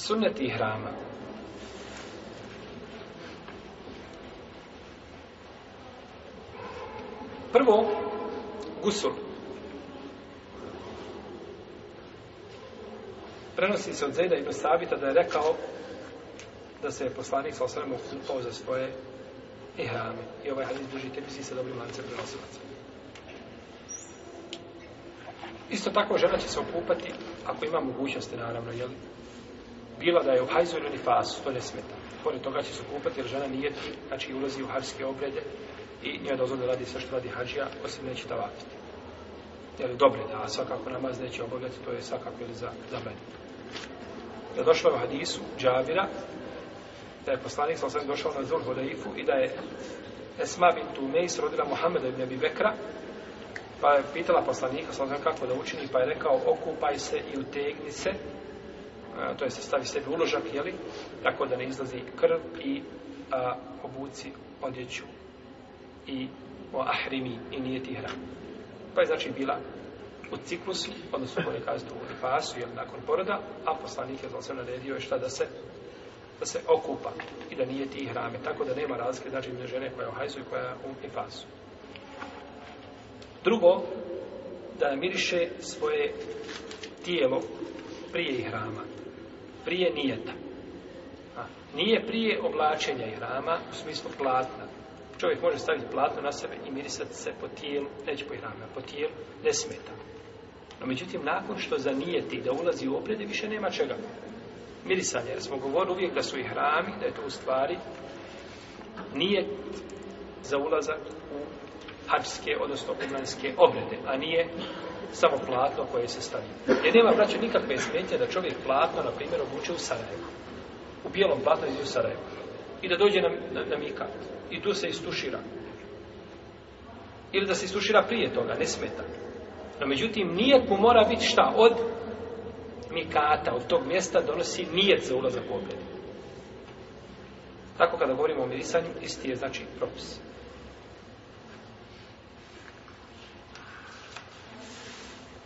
sunnet i hrama. Prvo, gusul. Prenosi se od Zajda i Basabita da je rekao da se je poslanik sa osrema okupao za svoje ihrame. I ovaj hadis duži tepisi sa dobrim lancem prenosilaca. Isto tako žena će se okupati, ako ima mogućnosti, naravno, jel, bila da je u hajzu ili nifasu, to ne smeta. Pored toga će se kupati jer žena nije, znači ulazi u harske obrede i nije dozvoljno da radi sve što radi hađija, osim neće tavatiti. Jel, dobro da, a svakako namaz neće obavljati, to je svakako ili za, za mene. Da došlo je u hadisu Džabira, da je poslanik sa osam došao na Zul Hudaifu i da je Esma bin Tumeis rodila Muhammeda ibn Abi Bekra, pa je pitala poslanika sa osam kako da učini, pa je rekao, okupaj se i utegni se, E, to je se stavi sebi uložak, jeli, tako da ne izlazi krv i a, obuci odjeću i o ahrimi i nije tihra. Pa je znači bila u ciklusu, odnosno u rekazitu u fasu, jel, nakon poroda, a poslanik je znači se naredio je šta da se da se okupa i da nije tih rame, tako da nema razlike, znači ne žene koja je u hajzu i koja je u ifasu. Drugo, da miriše svoje tijelo prije ih rama, prije nijeta. A, nije prije oblačenja i rama u smislu platna. Čovjek može staviti platno na sebe i mirisati se po tijelu, neće po rama, po tijelu, ne smeta. No, međutim, nakon što zanijeti da ulazi u oprede, više nema čega. Mirisanje, jer smo govorili uvijek da su i hrami, da je to u stvari nije za ulazak u hačske, odnosno umanske obrede, a nije samo platno koje se stavi. Jer nema, braće, nikakve smetnje da čovjek platno, na primjer, obuče u Sarajevo. U bijelom platno iz u Sarajevo. I da dođe na, na, na mikat. I tu se istušira. Ili da se istušira prije toga, ne smeta. No, međutim, nijet mu mora biti šta od mikata, od tog mjesta, donosi nijet za ulazak u objede. Tako kada govorimo o mirisanju, isti je, znači, propis. Propis.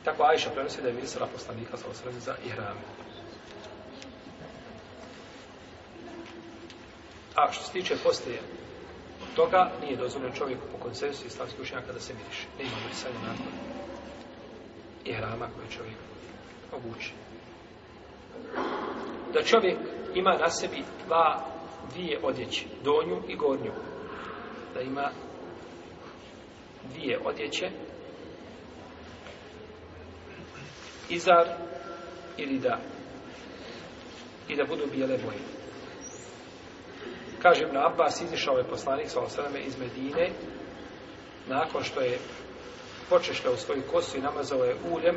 Tako Ajša prenosi da je mirisala poslanika sa osrednje za ihram. A što se tiče postoje od toga, nije dozvoljen čovjeku po koncesu islamske učenjaka da se miriše. Ne ima mirisanje nakon ihrama koje čovjek obuči. Da čovjek ima na sebi dva, dvije odjeće, donju i gornju. Da ima dvije odjeće, izar ili da i da budu bijele boje. Kažem na Abbas, izišao je poslanik sa osaname iz Medine, nakon što je počešljao svoju kosu i namazao je uljem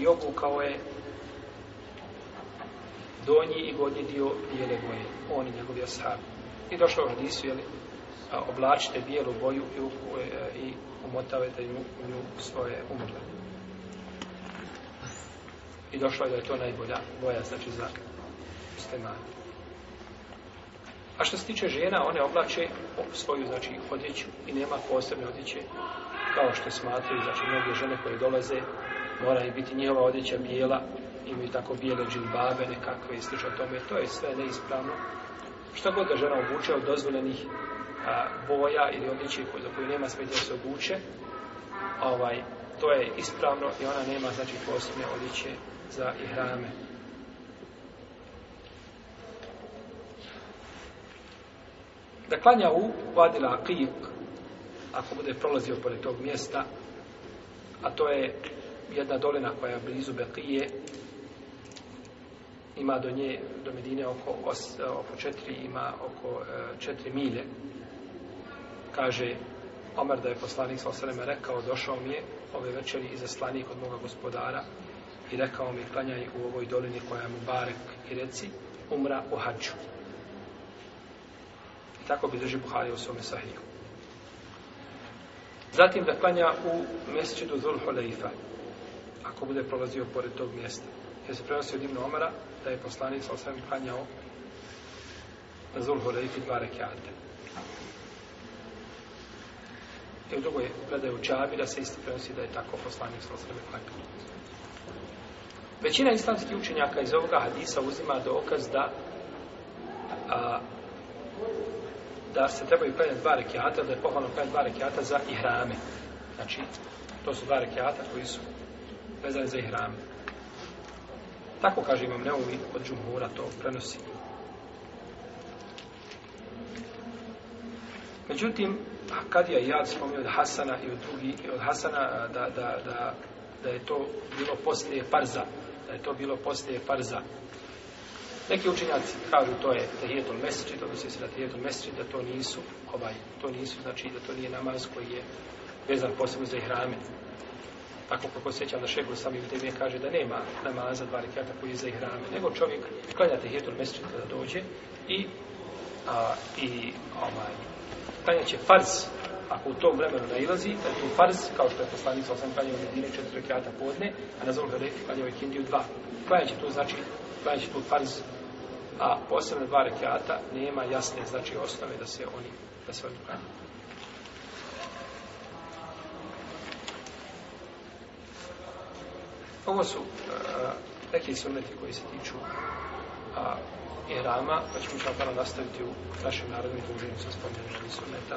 i obukao je donji i gornji dio bijele boje, on i njegovi ashabi. I došao u Hadisu, jeli, oblačite bijelu boju i, e, i umotavajte nju, nju svoje umrlenje. I došlo je da je to najbolja boja, znači za muslimani. A što se tiče žena, one oblače svoju, znači, odjeću i nema posebne odjeće, kao što smatruju, znači, mnoge žene koje dolaze, mora i biti njihova odjeća bijela, imaju tako bijele džilbabe, nekakve i slično tome, to je sve neispravno. Što god da žena obuče od dozvoljenih a, boja ili odjeće koje, za koje nema smetje da se obuče, ovaj, to je ispravno i ona nema, znači, posebne odjeće, za ihrame. Da klanja u Vadi Laqiq, ako bude prolazio pored tog mjesta, a to je jedna dolina koja je blizu Beqije, ima do nje, do Medine oko, os, oko četiri, ima oko e, četiri milje. Kaže Omer da je poslanik sa osreme rekao, došao mi je ove večeri iza slanik od moga gospodara, i rekao mi klanjaj u ovoj dolini koja je Mubarek i reci umra u hađu. I tako bi drži Buhari u svome sahiju. Zatim da klanja u mjesečidu Zul Huleifa, ako bude prolazio pored tog mjesta. Jer se prenosi od Ibnu Omara da je poslanic sa osvijem klanjao na Zul Huleifi dva rekiate. I u drugoj predaju Čabira se isto prenosi da je tako poslanic sa osvijem klanjao. Većina islamskih učenjaka iz ovoga hadisa uzima dokaz da a, da se trebaju klanjati dva rekiata, da je pohvalno klanjati dva rekiata za ihrame. Znači, to su dva rekiata koji su vezani za ihrame. Tako kaže imam neovi od džumura, to prenosi. Međutim, kad je Jad spomnio od Hasana i od drugih, od Hasana da, da, da, da je to bilo poslije Parzana, da je to bilo poslije farza. Neki učenjaci kažu to je tahijetul mesri, to misli se da tahijetul mesri, da to nisu, ovaj, to nisu, znači da to nije namaz koji je vezan posebno za ihrame. Tako kako sjećam da šegul sam i vdemije kaže da nema namaza dva rekiata koji je za ihrame, nego čovjek klanja tahijetul mesri kada dođe i, a, i ovaj, klanja će farz ako u tom vremenu nailazi, da je tu fars, kao što je poslanik sa osam kanjeva medine, četiri rekiata podne, a na zavrga reki kanjeva ikindiju dva. Koja će to znači, koja će tu fars, a posebno dva rekiata, nema jasne znači osnove da se oni, da se oni kanjeva. Ovo su uh, neki sunneti koji se tiču a, uh, ihrama, pa ćemo što nastaviti u našem narodnom i druženju sa spomenutim sunneta.